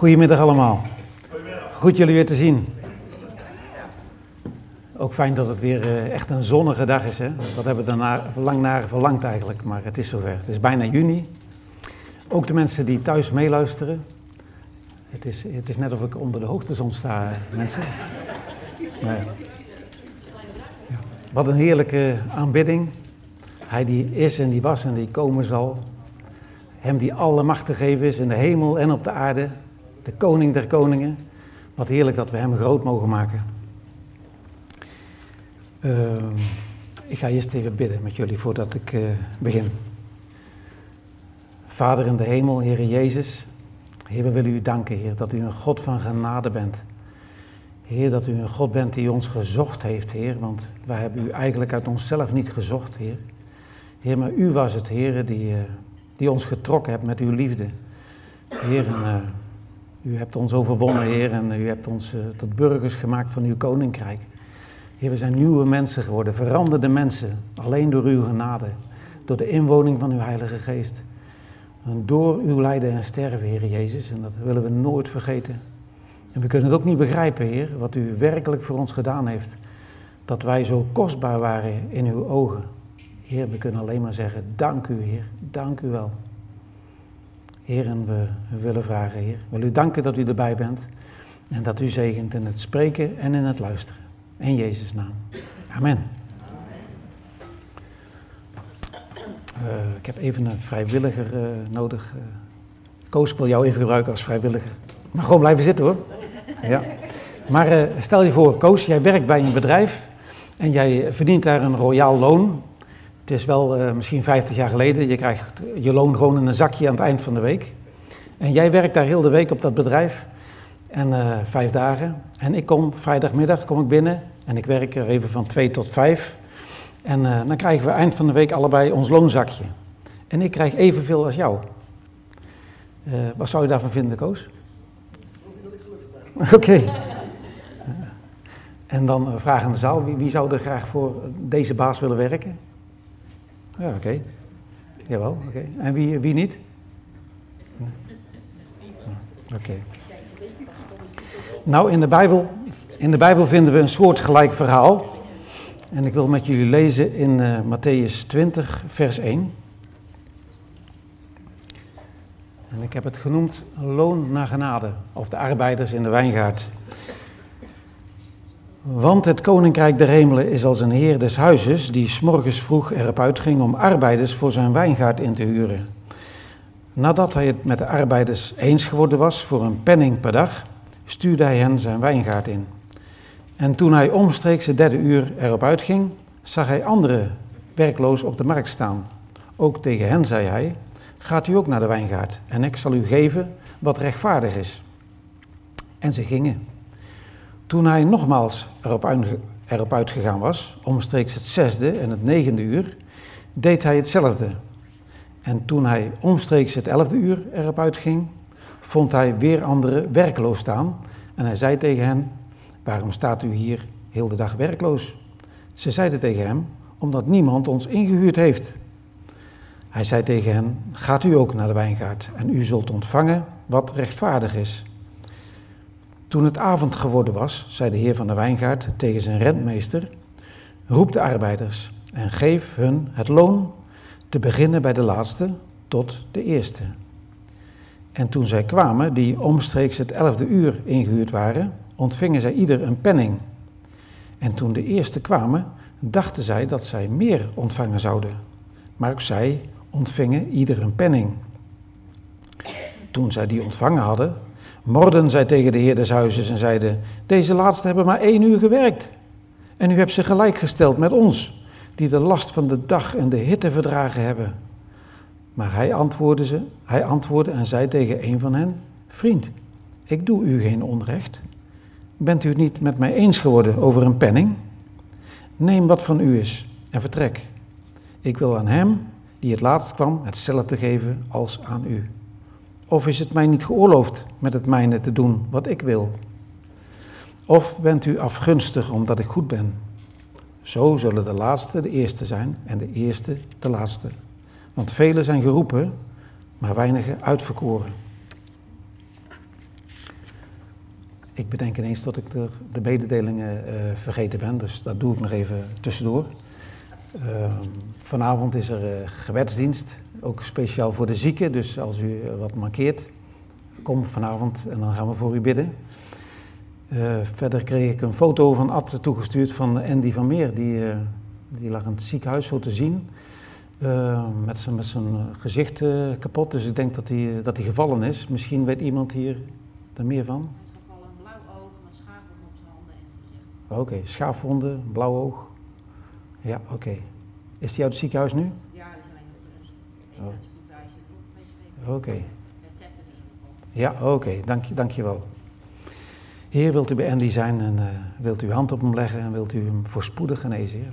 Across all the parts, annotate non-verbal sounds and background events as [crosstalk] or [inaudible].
Goedemiddag allemaal. Goed jullie weer te zien. Ook fijn dat het weer eh, echt een zonnige dag is. Hè? Dat hebben we er lang naar verlangd eigenlijk, maar het is zover. Het is bijna juni. Ook de mensen die thuis meeluisteren. Het is, het is net of ik onder de hoogtezon sta, mensen. Wat een heerlijke aanbidding. Hij die is en die was en die komen zal. Hem die alle macht gegeven is in de hemel en op de aarde. De koning der koningen. Wat heerlijk dat we hem groot mogen maken. Uh, ik ga eerst even bidden met jullie voordat ik uh, begin. Vader in de hemel, Heer Jezus. Heer, we willen u danken, Heer, dat u een God van genade bent. Heer, dat u een God bent die ons gezocht heeft, Heer. Want wij hebben u eigenlijk uit onszelf niet gezocht, Heer. Heer, maar u was het, Heer, die, uh, die ons getrokken hebt met uw liefde. Heer, en, u hebt ons overwonnen, Heer, en u hebt ons uh, tot burgers gemaakt van uw koninkrijk. Heer, we zijn nieuwe mensen geworden, veranderde mensen, alleen door uw genade, door de inwoning van uw Heilige Geest. En door uw lijden en sterven, Heer Jezus, en dat willen we nooit vergeten. En we kunnen het ook niet begrijpen, Heer, wat u werkelijk voor ons gedaan heeft. Dat wij zo kostbaar waren in uw ogen. Heer, we kunnen alleen maar zeggen, dank u, Heer, dank u wel. Heer, en we, willen vragen, Heer, wil u danken dat u erbij bent. En dat u zegent in het spreken en in het luisteren. In Jezus' naam. Amen. Uh, ik heb even een vrijwilliger uh, nodig. Uh, Koos, ik wil jou even gebruiken als vrijwilliger. Maar gewoon blijven zitten hoor. Ja. Maar stel je voor, Koos, jij werkt bij een bedrijf en jij verdient daar een royaal loon. Het is wel misschien 50 jaar geleden. Je krijgt je loon gewoon in een zakje aan het eind van de week. En jij werkt daar heel de week op dat bedrijf. En vijf dagen. En ik kom vrijdagmiddag kom ik binnen en ik werk er even van twee tot vijf. En uh, dan krijgen we eind van de week allebei ons loonzakje. En ik krijg evenveel als jou. Wat zou je daarvan vinden, Koos? Oké. Okay. En dan vraag aan de zaal, wie, wie, zou er graag voor deze baas willen werken? Ja, oké. Okay. Jawel, oké. En wie, wie niet? Oké. Nou, in de, Bijbel, in de Bijbel vinden we een soortgelijk verhaal. En ik wil met jullie lezen in uh, Matthäus 20, vers 1. En ik heb het genoemd loon naar genade, of de arbeiders in de wijngaard. Want het koninkrijk der hemelen is als een heer des huizes die s'morgens vroeg erop uitging om arbeiders voor zijn wijngaard in te huren. Nadat hij het met de arbeiders eens geworden was voor een penning per dag, stuurde hij hen zijn wijngaard in. En toen hij omstreeks het derde uur erop uitging, zag hij anderen werkloos op de markt staan. Ook tegen hen zei hij: Gaat u ook naar de wijngaard, en ik zal u geven wat rechtvaardig is. En ze gingen. Toen hij nogmaals erop, uit, erop uitgegaan was, omstreeks het zesde en het negende uur, deed hij hetzelfde. En toen hij omstreeks het elfde uur erop uitging, vond hij weer anderen werkloos staan. En hij zei tegen hen: Waarom staat u hier heel de dag werkloos? Ze zeiden tegen hem, omdat niemand ons ingehuurd heeft. Hij zei tegen hen, gaat u ook naar de wijngaard en u zult ontvangen wat rechtvaardig is. Toen het avond geworden was, zei de heer van de wijngaard tegen zijn rentmeester, roep de arbeiders en geef hun het loon, te beginnen bij de laatste tot de eerste. En toen zij kwamen, die omstreeks het elfde uur ingehuurd waren, ontvingen zij ieder een penning. En toen de eerste kwamen, dachten zij dat zij meer ontvangen zouden. Maar ook zij ontvingen ieder een penning. Toen zij die ontvangen hadden, morden zij tegen de heer des huizes en zeiden: Deze laatste hebben maar één uur gewerkt. En u hebt ze gelijkgesteld met ons, die de last van de dag en de hitte verdragen hebben. Maar hij antwoordde, ze, hij antwoordde en zei tegen een van hen: Vriend, ik doe u geen onrecht. Bent u het niet met mij eens geworden over een penning? Neem wat van u is en vertrek. Ik wil aan hem die het laatst kwam hetzelfde geven als aan u. Of is het mij niet geoorloofd met het mijne te doen wat ik wil? Of bent u afgunstig omdat ik goed ben? Zo zullen de laatste de eerste zijn en de eerste de laatste. Want velen zijn geroepen, maar weinigen uitverkoren. Ik bedenk ineens dat ik de, de mededelingen uh, vergeten ben, dus dat doe ik nog even tussendoor. Uh, vanavond is er uh, ook speciaal voor de zieken. Dus als u wat markeert, kom vanavond en dan gaan we voor u bidden. verder kreeg ik een foto van Ad toegestuurd van Andy van Meer. Die, die lag in het ziekenhuis zo te zien. met zijn met gezicht kapot, dus ik denk dat hij, dat hij gevallen is. Misschien weet iemand hier er meer van. Oké, okay, schaafwonden, blauw oog. Ja, oké. Okay. Is hij uit het ziekenhuis nu? Ja, hij is alleen nog oh. het Oké. Okay. Ja, oké, okay. dank, dank je wel. Heer, wilt u bij Andy zijn en uh, wilt u uw hand op hem leggen en wilt u hem voorspoedig genezen, heer?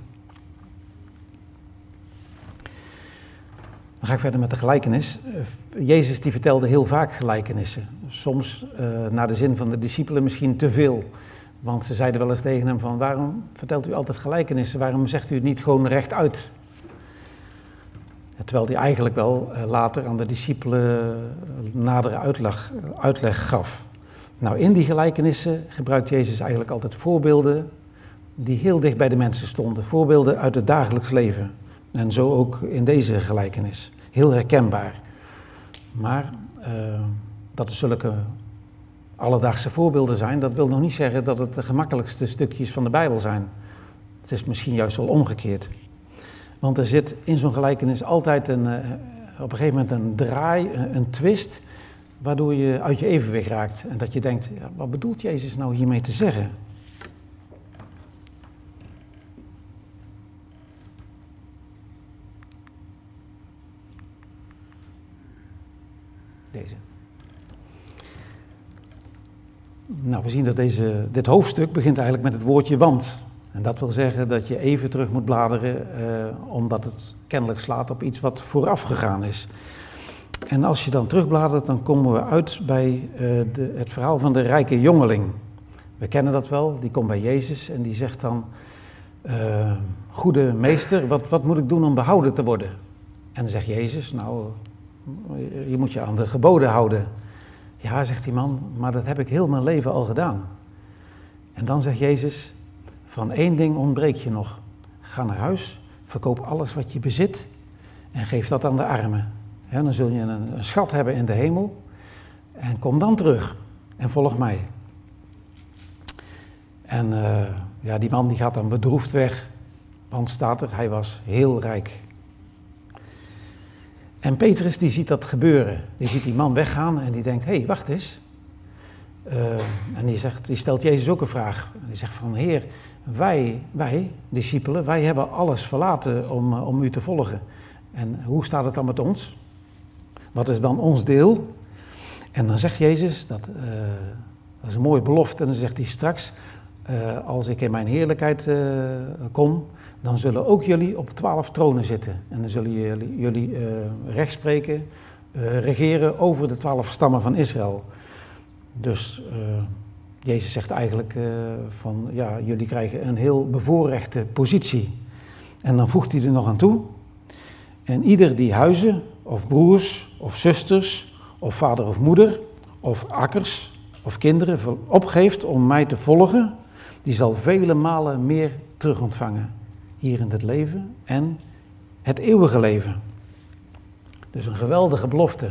Dan ga ik verder met de gelijkenis. Uh, Jezus die vertelde heel vaak gelijkenissen. Soms uh, naar de zin van de discipelen misschien te veel. Want ze zeiden wel eens tegen hem van, waarom vertelt u altijd gelijkenissen? Waarom zegt u het niet gewoon rechtuit? Terwijl hij eigenlijk wel eh, later aan de discipelen eh, nadere uitleg, uitleg gaf. Nou, in die gelijkenissen gebruikt Jezus eigenlijk altijd voorbeelden die heel dicht bij de mensen stonden. Voorbeelden uit het dagelijks leven. En zo ook in deze gelijkenis. Heel herkenbaar. Maar dat is zulke alledaagse voorbeelden zijn, dat wil nog niet zeggen dat het de gemakkelijkste stukjes van de Bijbel zijn. Het is misschien juist wel omgekeerd. Want er zit in zo'n gelijkenis altijd een, uh, op een gegeven moment een draai, een, twist, waardoor je uit je evenwicht raakt. En dat je denkt, ja, wat bedoelt Jezus nou hiermee te zeggen? Deze. Nou, we zien dat deze, dit hoofdstuk begint eigenlijk met het woordje want. En dat wil zeggen dat je even terug moet bladeren, eh, omdat het kennelijk slaat op iets wat vooraf gegaan is. En als je dan terugbladert, dan komen we uit bij uh, de, het verhaal van de rijke jongeling. We kennen dat wel, die komt bij Jezus en die zegt dan, uh, goede meester, wat, wat moet ik doen om behouden te worden? En dan zegt Jezus, nou, je moet je aan de geboden houden. Ja, zegt die man, maar dat heb ik heel mijn leven al gedaan. En dan zegt Jezus, van één ding ontbreek je nog. Ga naar huis, verkoop alles wat je bezit en geef dat aan de armen. dan zul je een, schat hebben in de hemel en kom dan terug en volg mij. En uh, ja, die man die gaat dan bedroefd weg, want staat er, hij was heel rijk. En Petrus die ziet dat gebeuren. Die ziet die man weggaan en die denkt, hé, hey, wacht eens. Uh, en die, zegt, die stelt Jezus ook een vraag. Die zegt van, Heer, wij, wij, discipelen, wij hebben alles verlaten om, uh, om u te volgen. En hoe staat het dan met ons? Wat is dan ons deel? En dan zegt Jezus, dat, uh, dat is een mooie belofte, en dan zegt hij straks, als ik in mijn heerlijkheid kom, dan zullen ook jullie op twaalf tronen zitten. En dan zullen jullie, jullie recht spreken, regeren over de twaalf stammen van Israël. Dus Jezus zegt eigenlijk van, ja, jullie krijgen een heel bevoorrechte positie. En dan voegt hij er nog aan toe. En ieder die huizen, of broers, of zusters, of vader of moeder, of akkers, of kinderen opgeeft om mij te volgen, die zal vele malen meer terugontvangen hier in het leven en het eeuwige leven. Dus een geweldige belofte.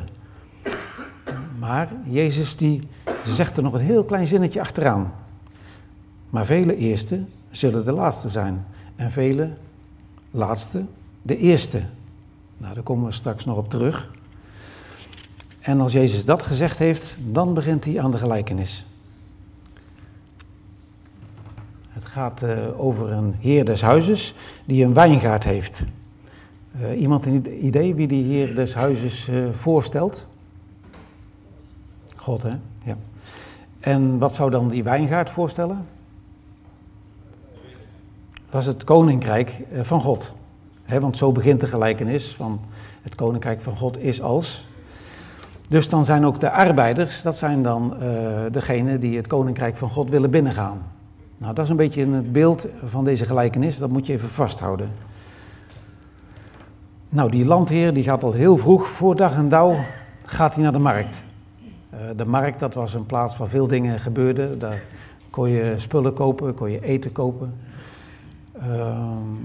Maar Jezus die zegt er nog een heel klein zinnetje achteraan. Maar vele eerste zullen de laatste zijn en vele laatste de eerste. Nou, daar komen we straks nog op terug. En als Jezus dat gezegd heeft, dan begint hij aan de gelijkenis. gaat uh, over een heer des huizes die een wijngaard heeft. Uh, iemand een idee wie die heer des huizes uh, voorstelt? God, hè? Ja. En wat zou dan die wijngaard voorstellen? Dat is het koninkrijk van God. Want zo begint de gelijkenis van het koninkrijk van God is als. Dus dan zijn ook de arbeiders, dat zijn dan uh, degenen die het koninkrijk van God willen binnengaan. Nou, dat is een beetje het beeld van deze gelijkenis, dat moet je even vasthouden. Nou, die landheer die gaat al heel vroeg, voor dag en dauw, gaat hij naar de markt. De markt, dat was een plaats waar veel dingen gebeurden. Daar kon je spullen kopen, kon je eten kopen.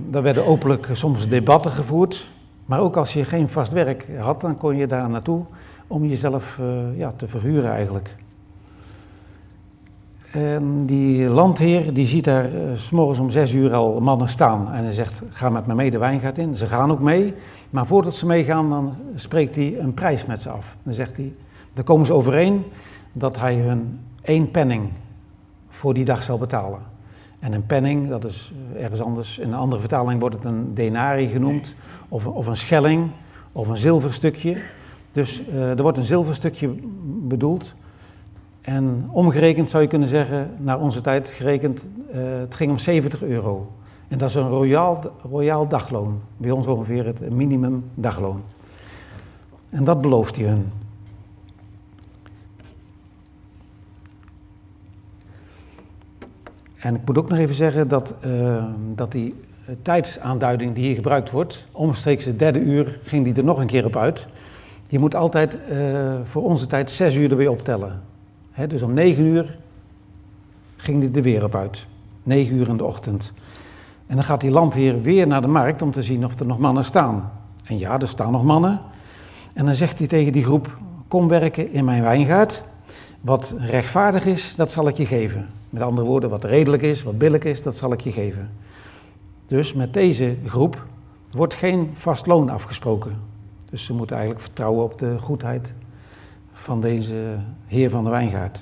daar werden openlijk soms debatten gevoerd. Maar ook als je geen vast werk had, dan kon je daar naartoe om jezelf ja, te verhuren eigenlijk. En die landheer die ziet daar s morgens om zes uur al mannen staan. En hij zegt, ga met me mee de wijngaard in. Ze gaan ook mee. Maar voordat ze meegaan, dan spreekt hij een prijs met ze af. Dan zegt hij, dan komen ze overeen dat hij hun één penning voor die dag zal betalen. En een penning, dat is ergens anders, in een andere vertaling wordt het een denari genoemd. Of, of een schelling, of een zilverstukje. Dus uh, er wordt een zilverstukje bedoeld. En omgerekend zou je kunnen zeggen, naar onze tijd gerekend, uh, het ging om 70 euro. En dat is een royaal, royaal dagloon. Bij ons ongeveer het minimum dagloon. En dat belooft hij hun. En ik moet ook nog even zeggen dat, uh, dat die tijdsaanduiding die hier gebruikt wordt, omstreeks het derde uur ging die er nog een keer op uit. Die moet altijd uh, voor onze tijd zes uur er weer optellen dus om negen uur ging hij de weer op uit. Negen uur in de ochtend. En dan gaat die landheer weer naar de markt om te zien of er nog mannen staan. En ja, er staan nog mannen. En dan zegt hij tegen die groep: Kom werken in mijn wijngaard. Wat rechtvaardig is, dat zal ik je geven. Met andere woorden, wat redelijk is, wat billig is, dat zal ik je geven. Dus met deze groep wordt geen vast loon afgesproken. Dus ze moeten eigenlijk vertrouwen op de goedheid van deze heer van de wijngaard.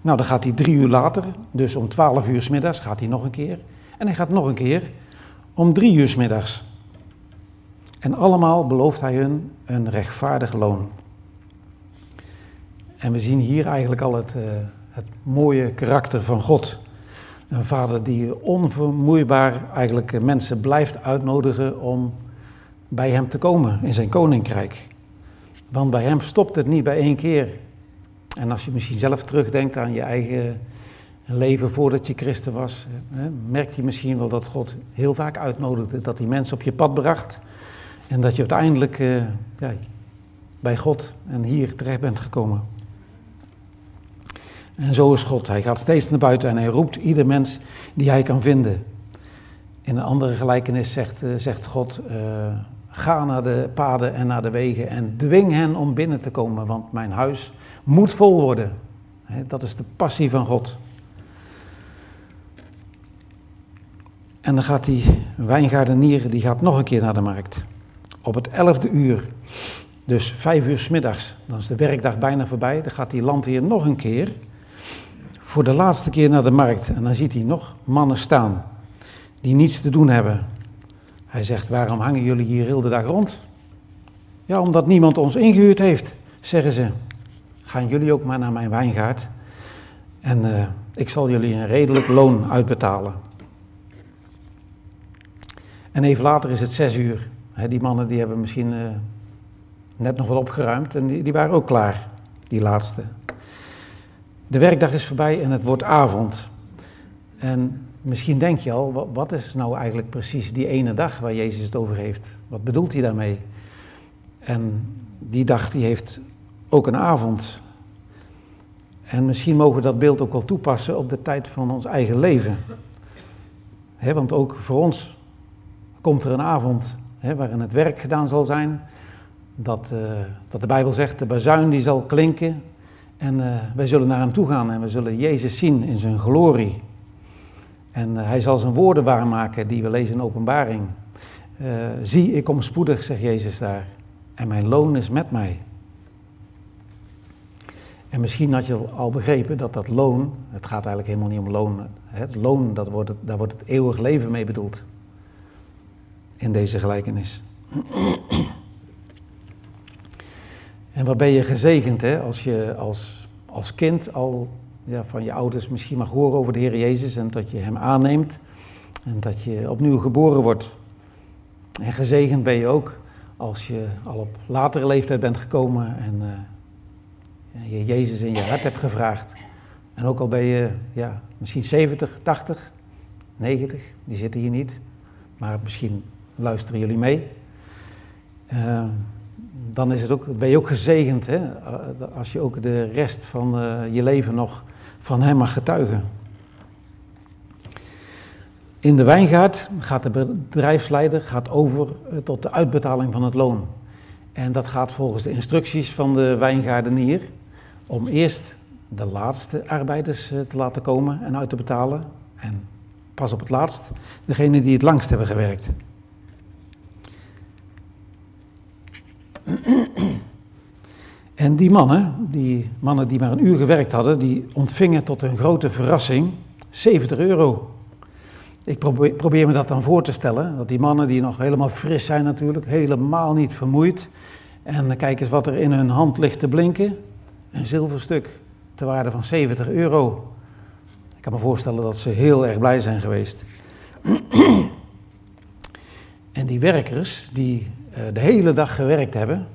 Nou, dan gaat hij drie uur later, dus om twaalf uur s middags, gaat hij nog een keer. En hij gaat nog een keer om drie uur s middags. En allemaal belooft hij hun een rechtvaardig loon. En we zien hier eigenlijk al het, uh, het mooie karakter van God. Een vader die onvermoeibaar eigenlijk mensen blijft uitnodigen om bij hem te komen in zijn koninkrijk. Want bij hem stopt het niet bij één keer. En als je misschien zelf terugdenkt aan je eigen leven voordat je christen was, hè, merk je misschien wel dat God heel vaak uitnodigde, dat hij mensen op je pad bracht. En dat je uiteindelijk ja, bij God en hier terecht bent gekomen. En zo is God. Hij gaat steeds naar buiten en hij roept ieder mens die hij kan vinden. In een andere gelijkenis zegt, uh, zegt God, uh, Ga naar de paden en naar de wegen en dwing hen om binnen te komen, want mijn huis moet vol worden. Dat is de passie van God. En dan gaat die wijngaardenier, die gaat nog een keer naar de markt. Op het elfde uur, dus vijf uur s middags, dan is de werkdag bijna voorbij. Dan gaat die landheer nog een keer, voor de laatste keer naar de markt. En dan ziet hij nog mannen staan, die niets te doen hebben. Hij zegt, waarom hangen jullie hier heel de dag rond? Ja, omdat niemand ons ingehuurd heeft, zeggen ze. Gaan jullie ook maar naar mijn wijngaard en uh, ik zal jullie een redelijk loon uitbetalen. En even later is het zes uur. die mannen die hebben misschien uh, net nog wat opgeruimd en die, die waren ook klaar, die laatste. De werkdag is voorbij en het wordt avond. En Misschien denk je al, wat is nou eigenlijk precies die ene dag waar Jezus het over heeft? Wat bedoelt hij daarmee? En die dag die heeft ook een avond. En misschien mogen we dat beeld ook wel toepassen op de tijd van ons eigen leven. want ook voor ons komt er een avond waarin het werk gedaan zal zijn. Dat, uh, dat de Bijbel zegt, de bazuin die zal klinken. En uh, wij zullen naar hem toe gaan en we zullen Jezus zien in zijn glorie. En uh, hij zal zijn woorden waarmaken die we lezen in openbaring. Uh, zie, ik kom spoedig, zegt Jezus daar. En mijn loon is met mij. En misschien had je al begrepen dat dat loon, het gaat eigenlijk helemaal niet om loon. Het loon, dat wordt daar wordt het eeuwig leven mee bedoeld. In deze gelijkenis. En wat ben je gezegend hè, als je als, als kind al ja, van je ouders misschien mag horen over de Heer Jezus en dat je Hem aanneemt en dat je opnieuw geboren wordt. En gezegend ben je ook als je al op latere leeftijd bent gekomen en uh, je Jezus in je hart hebt gevraagd. En ook al ben je ja, misschien 70, 80, 90, die zitten hier niet, maar misschien luisteren jullie mee. Uh, dan is het ook, ben je ook gezegend hè? als je ook de rest van uh, je leven nog van Hem mag getuigen. In de wijngaard gaat de bedrijfsleider gaat over eh, tot de uitbetaling van het loon. En dat gaat volgens de instructies van de wijngaardenier om eerst de laatste arbeiders eh, te laten komen en uit te betalen. En pas op het laatst degene die het langst hebben gewerkt. [clears throat] En die mannen, die mannen die maar een uur gewerkt hadden, die ontvingen tot hun grote verrassing 70 euro. Ik probeer, me dat dan voor te stellen, dat die mannen die nog helemaal fris zijn natuurlijk, helemaal niet vermoeid. En kijk eens wat er in hun hand ligt te blinken. Een zilverstuk ter waarde van 70 euro. Ik kan me voorstellen dat ze heel erg blij zijn geweest. [clears throat] en die werkers die de hele dag gewerkt hebben,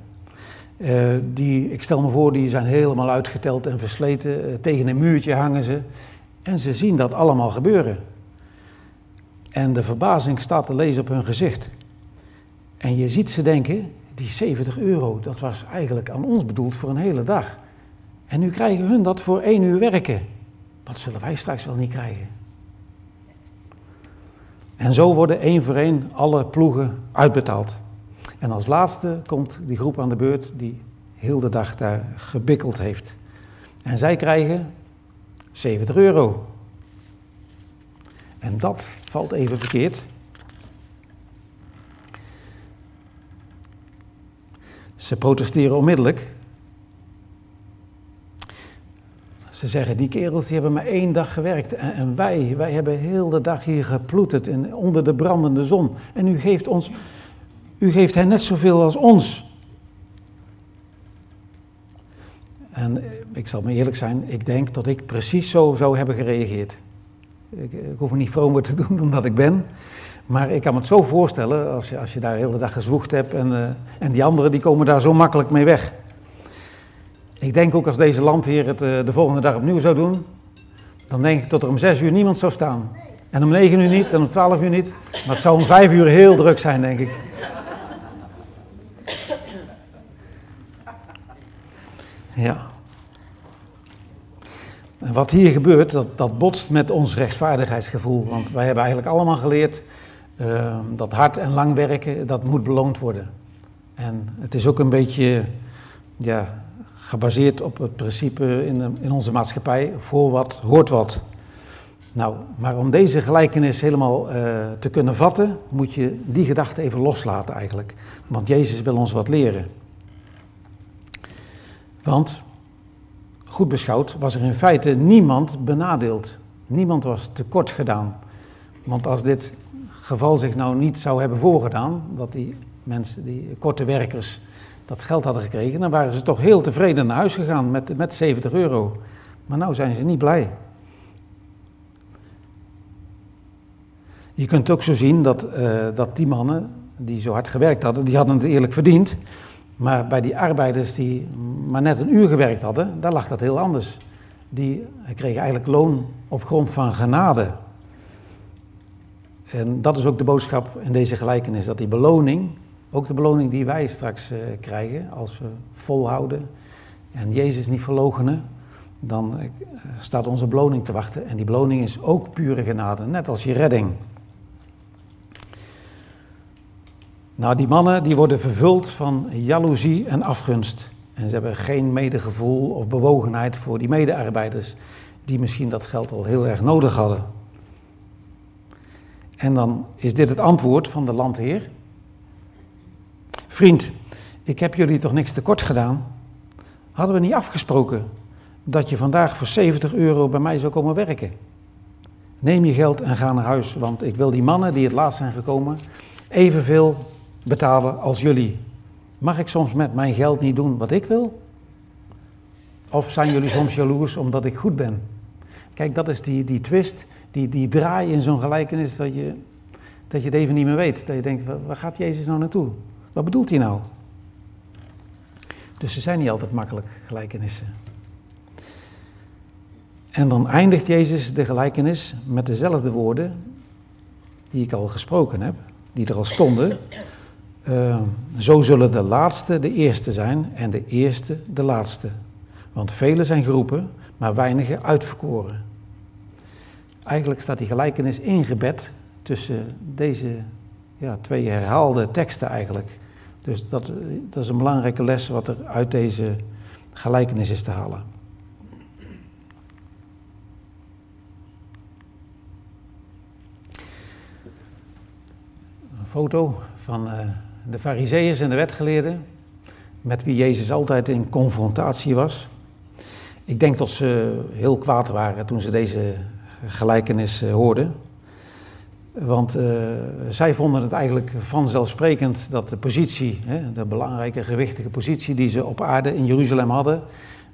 uh, die, ik stel me voor, die zijn helemaal uitgeteld en versleten. Uh, tegen een muurtje hangen ze. En ze zien dat allemaal gebeuren. En de verbazing staat te lezen op hun gezicht. En je ziet ze denken, die 70 euro, dat was eigenlijk aan ons bedoeld voor een hele dag. En nu krijgen hun dat voor één uur werken. Wat zullen wij straks wel niet krijgen? En zo worden één voor één alle ploegen uitbetaald. En als laatste komt die groep aan de beurt die heel de dag daar gebikkeld heeft. En zij krijgen 70 euro. En dat valt even verkeerd. Ze protesteren onmiddellijk. Ze zeggen, die kerels die hebben maar één dag gewerkt. En, wij, wij hebben heel de dag hier geploeterd in, onder de brandende zon. En u geeft ons, u geeft hen net zoveel als ons. En eh, ik zal me eerlijk zijn, ik denk dat ik precies zo zou hebben gereageerd. Ik, ik hoef me niet vromer te [laughs] doen dan dat ik ben. Maar ik kan me het zo voorstellen, als je, als je daar de hele dag gezwoegd hebt en, uh, en die anderen die komen daar zo makkelijk mee weg. Ik denk ook als deze landheer het de volgende dag opnieuw zou doen, dan denk ik dat er om zes uur niemand zou staan. En om negen uur niet en om twaalf uur niet. Maar het zou om vijf uur heel druk zijn, denk ik. Ja. En wat hier gebeurt, dat, dat botst met ons rechtvaardigheidsgevoel. Want wij hebben eigenlijk allemaal geleerd uh, dat hard en lang werken, dat moet beloond worden. En het is ook een beetje ja, gebaseerd op het principe in, in onze maatschappij, voor wat hoort wat. Nou, maar om deze gelijkenis helemaal uh, te kunnen vatten, moet je die gedachte even loslaten eigenlijk. Want Jezus wil ons wat leren. Want, goed beschouwd, was er in feite niemand benadeeld. Niemand was tekort gedaan. Want als dit geval zich nou niet zou hebben voorgedaan, dat die mensen, die korte werkers, dat geld hadden gekregen, dan waren ze toch heel tevreden naar huis gegaan met, met 70 euro. Maar nou zijn ze niet blij. Je kunt ook zo zien dat, uh, dat die mannen die zo hard gewerkt hadden, die hadden het eerlijk verdiend. Maar bij die arbeiders die maar net een uur gewerkt hadden, daar lag dat heel anders. Die kregen eigenlijk loon op grond van genade. En dat is ook de boodschap in deze gelijkenis, dat die beloning, ook de beloning die wij straks uh, krijgen als we volhouden en Jezus niet verlogenen, dan uh, staat onze beloning te wachten. En die beloning is ook pure genade, net als je redding. Nou, die mannen die worden vervuld van jaloezie en afgunst. En ze hebben geen medegevoel of bewogenheid voor die medearbeiders, die misschien dat geld al heel erg nodig hadden. En dan is dit het antwoord van de landheer. Vriend, ik heb jullie toch niks tekort gedaan? Hadden we niet afgesproken dat je vandaag voor 70 euro bij mij zou komen werken? Neem je geld en ga naar huis, want ik wil die mannen die het laatst zijn gekomen evenveel betalen als jullie. Mag ik soms met mijn geld niet doen wat ik wil? Of zijn jullie soms jaloers omdat ik goed ben? Kijk, dat is die, die twist, die, die draai in zo'n gelijkenis dat je, dat je het even niet meer weet. Dat je denkt, waar gaat Jezus nou naartoe? Wat bedoelt hij nou? Dus ze zijn niet altijd makkelijk, gelijkenissen. En dan eindigt Jezus de gelijkenis met dezelfde woorden die ik al gesproken heb, die er al stonden. Uh, zo zullen de laatste de eerste zijn en de eerste de laatste. Want velen zijn geroepen, maar weinigen uitverkoren. Eigenlijk staat die gelijkenis ingebed tussen deze ja, twee herhaalde teksten eigenlijk. Dus dat, dat is een belangrijke les wat er uit deze gelijkenis is te halen. Een foto van uh, de fariseeërs en de wetgeleerden, met wie Jezus altijd in confrontatie was. Ik denk dat ze heel kwaad waren toen ze deze gelijkenis uh, hoorden. Want uh, zij vonden het eigenlijk vanzelfsprekend dat de positie, hè, de belangrijke gewichtige positie die ze op aarde in Jeruzalem hadden,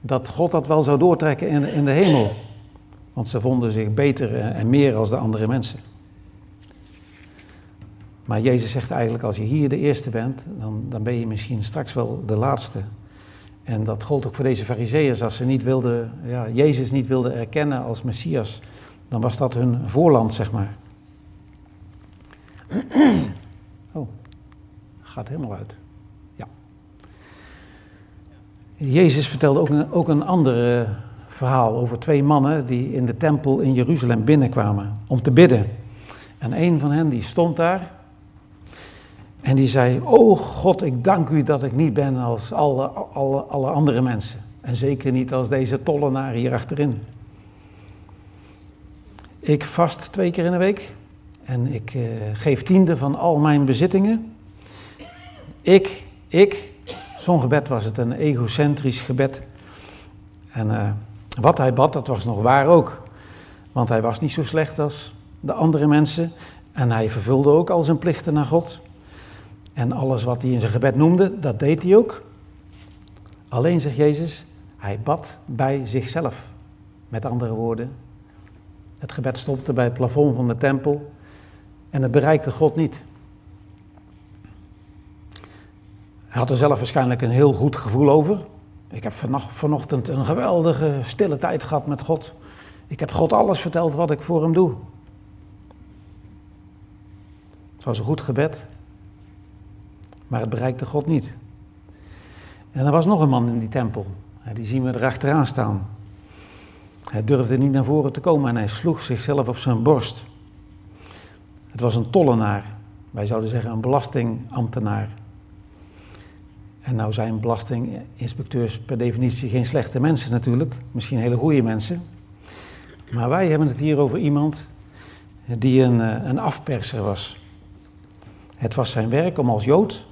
dat God dat wel zou doortrekken in, in de hemel. Want ze vonden zich beter en meer als de andere mensen. Maar Jezus zegt eigenlijk, als je hier de eerste bent, dan, dan ben je misschien straks wel de laatste. En dat gold ook voor deze fariseeërs, als ze niet wilden, ja, Jezus niet wilden erkennen als Messias, dan was dat hun voorland, zeg maar. [clears throat] Oh, gaat helemaal uit. Ja. Jezus vertelde ook een, ook een ander verhaal over twee mannen die in de tempel in Jeruzalem binnenkwamen om te bidden. En een van hen die stond daar en die zei, oh God, ik dank u dat ik niet ben als alle, alle, alle andere mensen. En zeker niet als deze tollenaar hier achterin. Ik vast twee keer in de week. En ik uh, geef tiende van al mijn bezittingen. Ik, ik, zo'n gebed was het, een egocentrisch gebed. En uh, wat hij bad, dat was nog waar ook. Want hij was niet zo slecht als de andere mensen. En hij vervulde ook al zijn plichten naar God. En alles wat hij in zijn gebed noemde, dat deed hij ook. Alleen, zegt Jezus, hij bad bij zichzelf. Met andere woorden, het gebed stopte bij het plafond van de tempel en het bereikte God niet. Hij had er zelf waarschijnlijk een heel goed gevoel over. Ik heb vanochtend een geweldige stille tijd gehad met God. Ik heb God alles verteld wat ik voor hem doe. Het was een goed gebed, maar het bereikte God niet. En er was nog een man in die tempel. Die zien we erachteraan staan. Hij durfde niet naar voren te komen en hij sloeg zichzelf op zijn borst. Het was een tollenaar. Wij zouden zeggen een belastingambtenaar. En nou zijn belastinginspecteurs per definitie geen slechte mensen natuurlijk. Misschien hele goede mensen. Maar wij hebben het hier over iemand die een, eh, een afperser was. Het was zijn werk om als Jood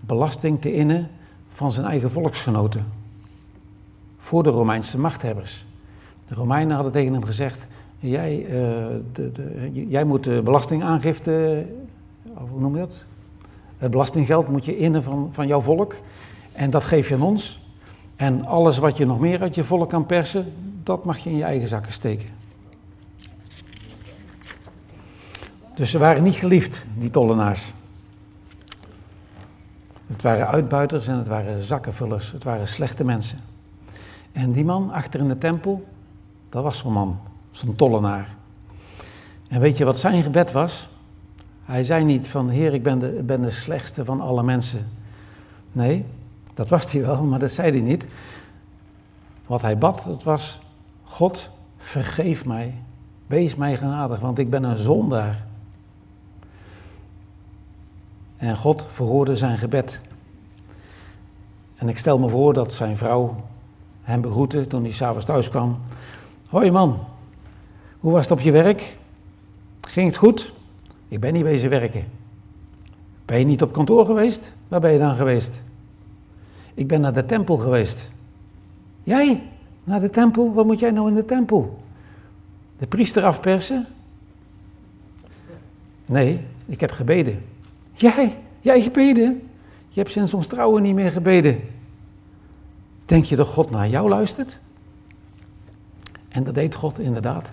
belasting te innen van zijn eigen volksgenoten. Voor de Romeinse machthebbers. De Romeinen hadden tegen hem gezegd: Jij, uh, de, de, jij moet belastingaangifte, hoe noem je dat? Het belastinggeld moet je innen van, van jouw volk. En dat geef je aan ons. En alles wat je nog meer uit je volk kan persen, dat mag je in je eigen zakken steken. Dus ze waren niet geliefd, die tollenaars. Het waren uitbuiters en het waren zakkenvullers. Het waren slechte mensen. En die man achter in de tempel, dat was zo'n man, zo'n tollenaar. En weet je wat zijn gebed was? Hij zei niet van, Heer, ik ben de, ben de slechtste van alle mensen. Nee, dat was hij wel, maar dat zei hij niet. Wat hij bad, dat was, God, vergeef mij. Wees mij genadig, want ik ben een zondaar. En God verhoorde zijn gebed. En ik stel me voor dat zijn vrouw hem begroette toen hij s'avonds thuis kwam. Hoi man, hoe was het op je werk? Ging het goed? Ik ben niet wezen werken. Ben je niet op kantoor geweest? Waar ben je dan geweest? Ik ben naar de tempel geweest. Jij? Naar de tempel? Wat moet jij nou in de tempel? De priester afpersen? Nee, ik heb gebeden. Jij? Jij gebeden? Je hebt sinds ons trouwen niet meer gebeden. Denk je dat God naar jou luistert? En dat deed God inderdaad.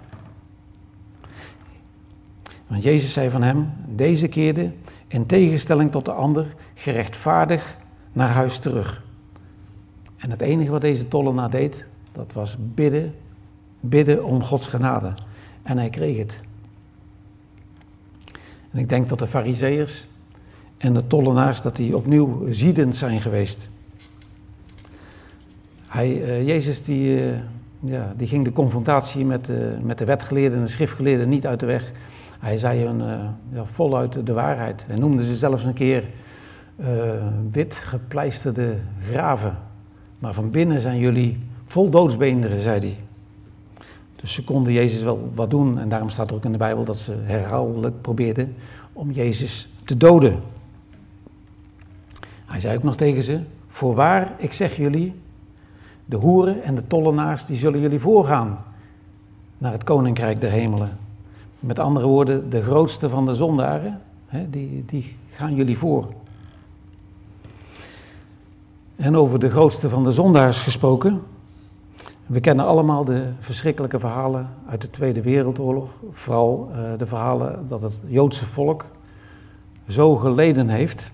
Want Jezus zei van hem, deze keerde in tegenstelling tot de ander gerechtvaardig naar huis terug. En het enige wat deze tollenaar deed, dat was bidden, bidden om Gods genade. En hij kreeg het. En ik denk dat de fariseërs en de tollenaars, dat die opnieuw ziedend zijn geweest. Hij, uh, Jezus die, uh, ja, die ging de confrontatie met, uh, met de wetgeleerden en de schriftgeleerden niet uit de weg. Hij zei hun ja, voluit de waarheid. Hij noemde ze zelfs een keer wit gepleisterde graven. Maar van binnen zijn jullie vol doodsbeenderen, zei hij. Dus ze konden Jezus wel wat doen. En daarom staat er ook in de Bijbel dat ze herhaaldelijk probeerden om Jezus te doden. Hij zei ook nog tegen ze: Voorwaar, ik zeg jullie, de hoeren en de tollenaars, die zullen jullie voorgaan naar het koninkrijk der hemelen. Met andere woorden, de grootste van de zondaren, hè, die, die gaan jullie voor. En over de grootste van de zondaars gesproken. We kennen allemaal de verschrikkelijke verhalen uit de Tweede Wereldoorlog. Vooral uh, de verhalen dat het Joodse volk zo geleden heeft.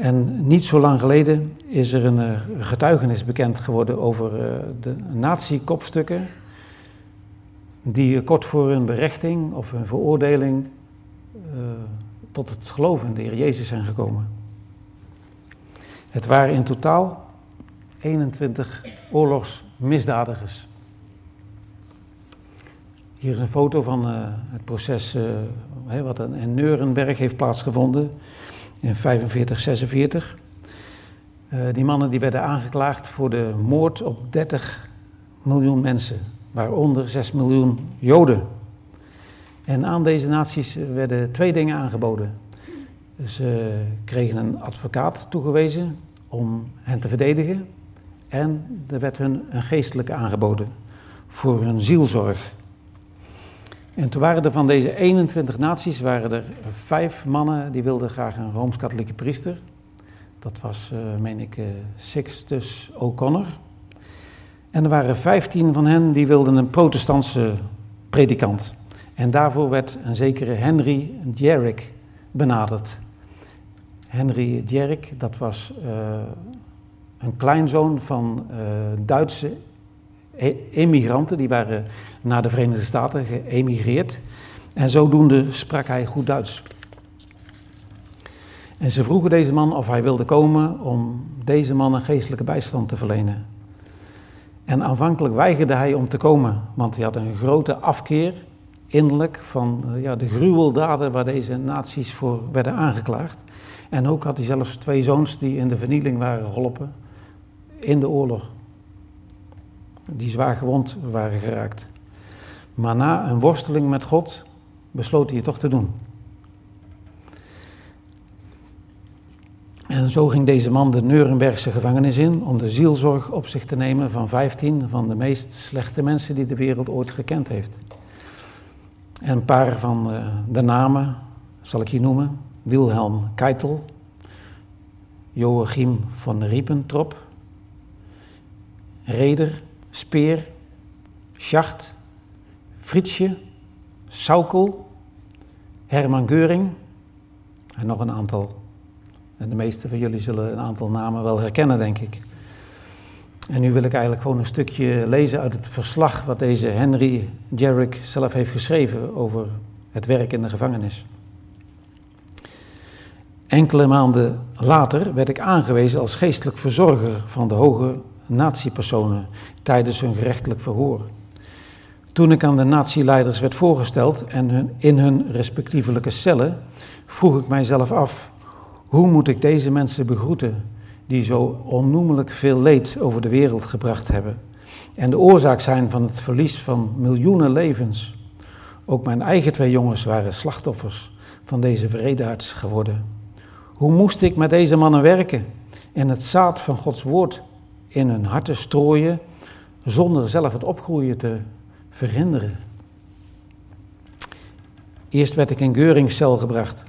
En niet zo lang geleden is er een uh, getuigenis bekend geworden over uh, de nazi-kopstukken. Die kort voor hun berechting of hun veroordeling tot het geloven in de Heer Jezus zijn gekomen. Het waren in totaal 21 oorlogsmisdadigers. Hier is een foto van het proces wat in Neurenberg heeft plaatsgevonden in 45, 46. Uh, die mannen die werden aangeklaagd voor de moord op 30 miljoen mensen, waaronder 6 miljoen Joden. En aan deze naties werden twee dingen aangeboden. Ze kregen een advocaat toegewezen om hen te verdedigen. En er werd hun een geestelijke aangeboden voor hun zielzorg. En toen waren er van deze 21 naties waren er vijf mannen die wilden graag een rooms-katholieke priester. Dat was, uh, meen ik, uh, Sixtus O'Connor. En er waren 15 van hen die wilden een protestantse predikant. En daarvoor werd een zekere Henry Jarrick benaderd. Henry Djerk, dat was uh, een kleinzoon van Duitse emigranten, die waren naar de Verenigde Staten geëmigreerd. En zodoende sprak hij goed Duits. En ze vroegen deze man of hij wilde komen om deze man een geestelijke bijstand te verlenen. En aanvankelijk weigerde hij om te komen, want hij had een grote afkeer innerlijk van uh, ja, de gruweldaden waar deze naties voor werden aangeklaagd. En ook had hij zelfs twee zoons die in de vernieling waren geholpen in de oorlog. Die zwaar gewond waren geraakt. Maar na een worsteling met God besloot hij het toch te doen. En zo ging deze man de Nurembergse gevangenis in om de zielzorg op zich te nemen van 15 van de meest slechte mensen die de wereld ooit gekend heeft. En een paar van eh, de namen zal ik hier noemen. Wilhelm Keitel, Joachim van Riepentrop, Reder, Speer, Schacht, Fritsje, Saukel, Herman Geuring en nog een aantal. En de meeste van jullie zullen een aantal namen wel herkennen, denk ik. En nu wil ik eigenlijk gewoon een stukje lezen uit het verslag wat deze Henry Jarrick zelf heeft geschreven over het werk in de gevangenis. Enkele maanden later werd ik aangewezen als geestelijk verzorger van de hoge natiepersonen tijdens hun gerechtelijk verhoor. Toen ik aan de natieleiders werd voorgesteld en hun, in hun respectievelijke cellen, vroeg ik mijzelf af: hoe moet ik deze mensen begroeten die zo onnoemelijk veel leed over de wereld gebracht hebben en de oorzaak zijn van het verlies van miljoenen levens? Ook mijn eigen twee jongens waren slachtoffers van deze vredearts geworden. Hoe moest ik met deze mannen werken en het zaad van Gods woord in hun harten strooien, zonder zelf het opgroeien te verhinderen? Eerst werd ik in Geuringcel gebracht.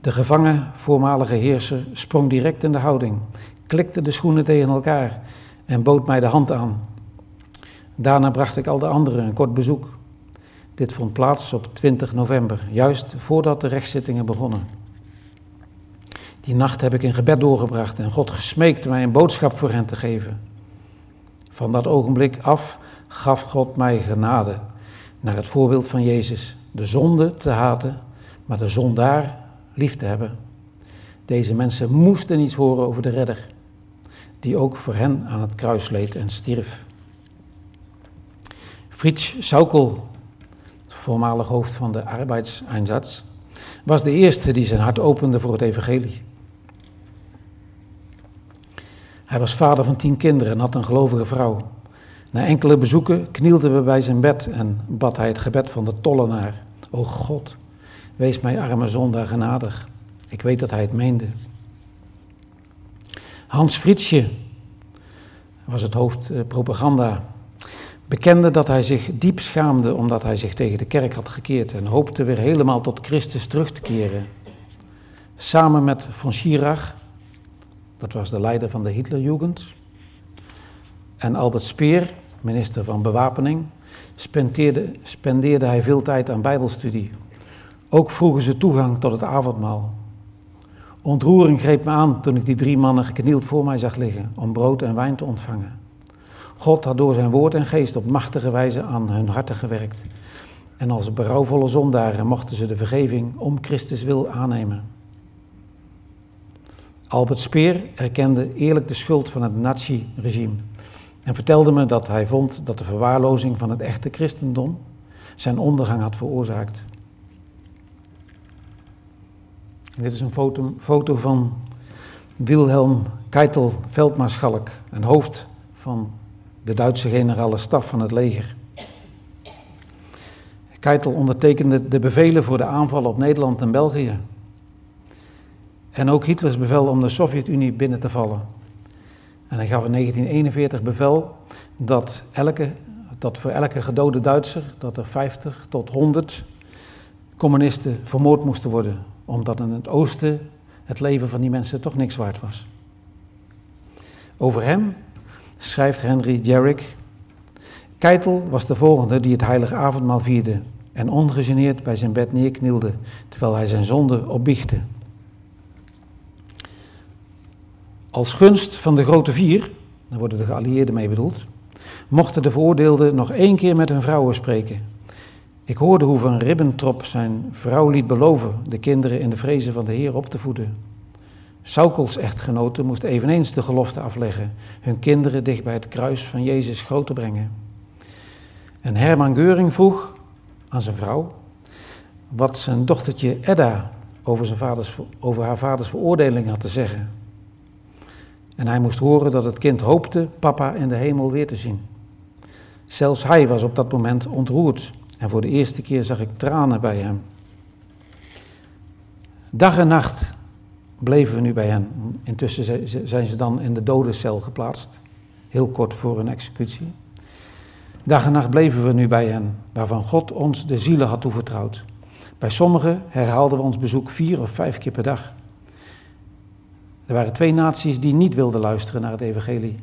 De gevangen voormalige heerser sprong direct in de houding, klikte de schoenen tegen elkaar en bood mij de hand aan. Daarna bracht ik al de anderen een kort bezoek. Dit vond plaats op 20 november, juist voordat de rechtszittingen begonnen. Die nacht heb ik in gebed doorgebracht en God gesmeekt mij een boodschap voor hen te geven. Van dat ogenblik af gaf God mij genade, naar het voorbeeld van Jezus, de zonde te haten, maar de zondaar lief te hebben. Deze mensen moesten iets horen over de redder, die ook voor hen aan het kruis leed en stierf. Fritz Saukel, voormalig hoofd van de arbeidseinsatz, was de eerste die zijn hart opende voor het evangelie. Hij was vader van tien kinderen en had een gelovige vrouw. Na enkele bezoeken knielden we bij zijn bed en bad hij het gebed van de tollenaar. O God, wees mij arme zondaar genadig. Ik weet dat hij het meende. Hans Frietsje was het hoofd eh, propaganda. Bekende dat hij zich diep schaamde omdat hij zich tegen de kerk had gekeerd en hoopte weer helemaal tot Christus terug te keren. Samen met von Schirach, dat was de leider van de Hitlerjugend, en Albert Speer, minister van Bewapening, spendeerde, spendeerde hij veel tijd aan Bijbelstudie. Ook vroegen ze toegang tot het avondmaal. Ontroering greep me aan toen ik die drie mannen geknield voor mij zag liggen om brood en wijn te ontvangen. God had door zijn woord en geest op machtige wijze aan hun harten gewerkt. En als berouwvolle zondaren mochten ze de vergeving om Christus wil aannemen. Albert Speer erkende eerlijk de schuld van het nazi-regime en vertelde me dat hij vond dat de verwaarlozing van het echte christendom zijn ondergang had veroorzaakt. En dit is een foto, foto van Wilhelm Keitel, veldmaarschalk, een hoofd van de Duitse generale staf van het leger. Keitel ondertekende de bevelen voor de aanval op Nederland en België. En ook Hitlers bevel om de Sovjet-Unie binnen te vallen. En hij gaf in 1941 bevel dat, elke, dat voor elke gedode Duitser, dat er 50 tot 100 communisten vermoord moesten worden. Omdat in het oosten het leven van die mensen toch niks waard was. Over hem schrijft Henry Jarrick. Keitel was de volgende die het heilige avondmaal vierde en ongegeneerd bij zijn bed neerknielde terwijl hij zijn zonde opbiechte. Als gunst van de grote vier, daar worden de geallieerden mee bedoeld, mochten de veroordeelden nog één keer met hun vrouwen spreken. Ik hoorde hoe Van Ribbentrop zijn vrouw liet beloven de kinderen in de vrezen van de Heer op te voeden. Saukels echtgenoten moest eveneens de gelofte afleggen, hun kinderen dicht bij het kruis van Jezus groot te brengen. En Herman Geuring vroeg aan zijn vrouw wat zijn dochtertje Edda over, zijn vaders, over haar vaders veroordeling had te zeggen. En hij moest horen dat het kind hoopte papa in de hemel weer te zien. Zelfs hij was op dat moment ontroerd en voor de eerste keer zag ik tranen bij hem. Dag en nacht bleven we nu bij hen. Intussen zijn ze dan in de dodencel geplaatst, heel kort voor hun executie. Dag en nacht bleven we nu bij hen, waarvan God ons de zielen had toevertrouwd. Bij sommigen herhaalden we ons bezoek vier of vijf keer per dag. Er waren twee naties die niet wilden luisteren naar het evangelie.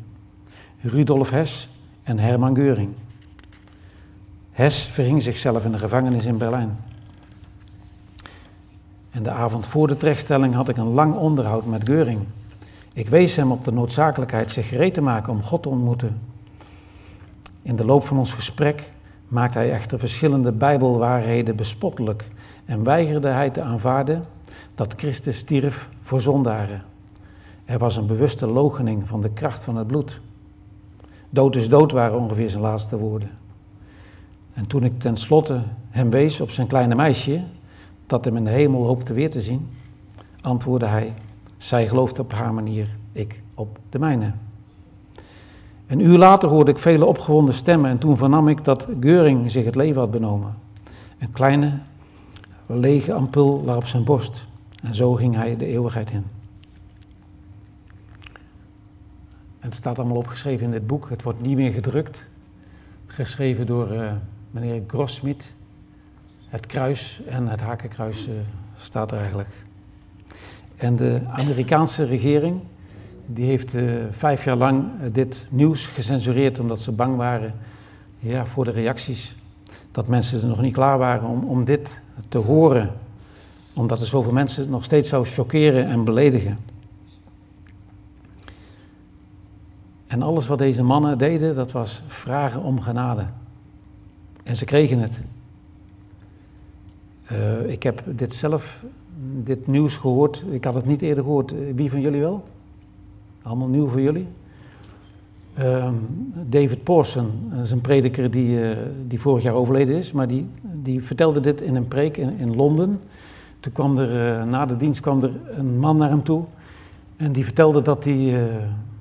Rudolf Hess en Hermann Geuring. Hess verhing zichzelf in de gevangenis in Berlijn. En de avond voor de terechtstelling had ik een lang onderhoud met Geuring. Ik wees hem op de noodzakelijkheid zich gereed te maken om God te ontmoeten. In de loop van ons gesprek maakte hij echter verschillende bijbelwaarheden bespottelijk en weigerde hij te aanvaarden dat Christus stierf voor zondaren. Er was een bewuste logening van de kracht van het bloed. Dood is dood waren ongeveer zijn laatste woorden. En toen ik tenslotte hem wees op zijn kleine meisje, dat hem in de hemel hoopte weer te zien, antwoordde hij, zij gelooft op haar manier, ik op de mijne. Een uur later hoorde ik vele opgewonden stemmen en toen vernam ik dat Geuring zich het leven had benomen. Een kleine, lege ampul lag op zijn borst en zo ging hij de eeuwigheid in. En het staat allemaal opgeschreven in dit boek. Het wordt niet meer gedrukt. Geschreven door uh, meneer Grossmit. Het kruis en het hakenkruis uh, staat er eigenlijk. En de Amerikaanse regering die heeft uh, vijf jaar lang dit nieuws gecensureerd omdat ze bang waren ja, voor de reacties. Dat mensen er nog niet klaar waren om, om dit te horen. Omdat er zoveel mensen nog steeds zou choqueren en beledigen. En alles wat deze mannen deden, dat was vragen om genade. En ze kregen het. Uh, ik heb dit zelf dit nieuws gehoord. Ik had het niet eerder gehoord. Wie van jullie wel? Allemaal nieuw voor jullie? Ehm, David Pawson, dat is een prediker die, die vorig jaar overleden is, maar die, die vertelde dit in een preek in, in Londen. Toen kwam er, na de dienst kwam er een man naar hem toe en die vertelde dat hij,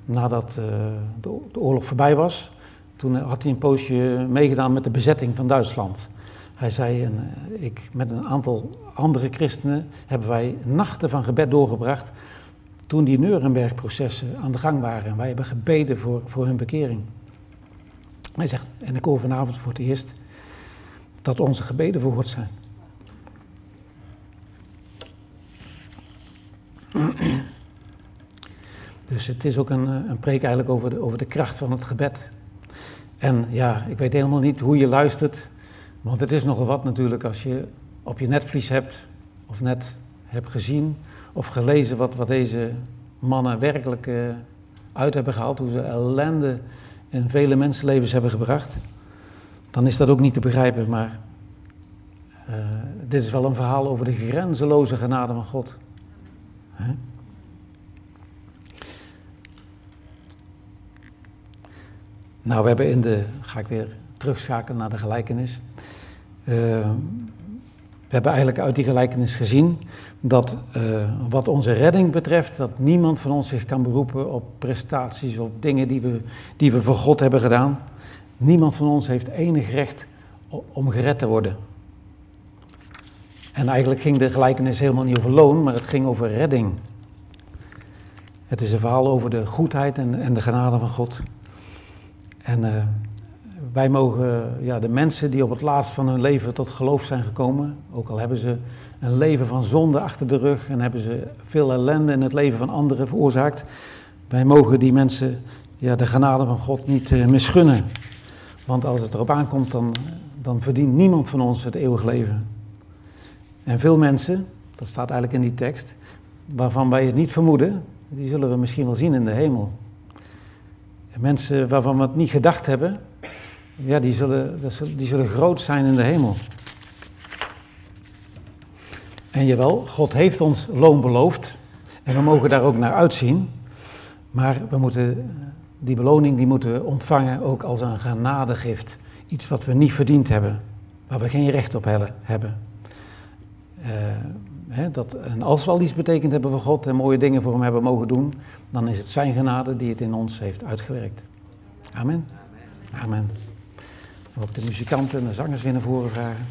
nadat de, de, oorlog voorbij was, toen had hij een poosje meegedaan met de bezetting van Duitsland. Hij zei, en, ik, met een aantal andere christenen hebben wij nachten van gebed doorgebracht toen die Nuremberg-processen aan de gang waren. En wij hebben gebeden voor, voor hun bekering. Hij zegt, en ik hoor vanavond voor het eerst dat onze gebeden verhoord zijn. Dus het is ook een, een preek eigenlijk over de, over de kracht van het gebed. En ja, ik weet helemaal niet hoe je luistert, want het is nogal wat natuurlijk als je op je netvlies hebt, of net hebt gezien, of gelezen wat, wat deze mannen werkelijk uh, uit hebben gehaald, hoe ze ellende in vele mensenlevens hebben gebracht, dan is dat ook niet te begrijpen. Maar uh, dit is wel een verhaal over de grenzeloze genade van God. Hè? Nou, we hebben in de, ga ik weer terugschakelen naar de gelijkenis. Uh, we hebben eigenlijk uit die gelijkenis gezien dat uh, wat onze redding betreft, dat niemand van ons zich kan beroepen op prestaties, op dingen die we, die we voor God hebben gedaan. Niemand van ons heeft enig recht om gered te worden. En eigenlijk ging de gelijkenis helemaal niet over loon, maar het ging over redding. Het is een verhaal over de goedheid en, en de genade van God. En uh, wij mogen ja, de mensen die op het laatst van hun leven tot geloof zijn gekomen, ook al hebben ze een leven van zonde achter de rug en hebben ze veel ellende in het leven van anderen veroorzaakt, wij mogen die mensen ja, de genade van God niet uh, misgunnen. Want als het erop aankomt, dan, dan verdient niemand van ons het eeuwig leven. En veel mensen, dat staat eigenlijk in die tekst, waarvan wij het niet vermoeden, die zullen we misschien wel zien in de hemel. En mensen waarvan we het niet gedacht hebben, ja, die zullen, die zullen groot zijn in de hemel. En jawel, God heeft ons loon beloofd. En we mogen daar ook naar uitzien. Maar we moeten, die beloning die moeten ontvangen ook als een genadegift. Iets wat we niet verdiend hebben. Waar we geen recht op hebben. Uh, dat, en als we al iets betekend hebben voor God en mooie dingen voor hem hebben mogen doen, dan is het zijn genade die het in ons heeft uitgewerkt. Amen. Amen. Amen. Ook de muzikanten en de zangers weer naar voren vragen.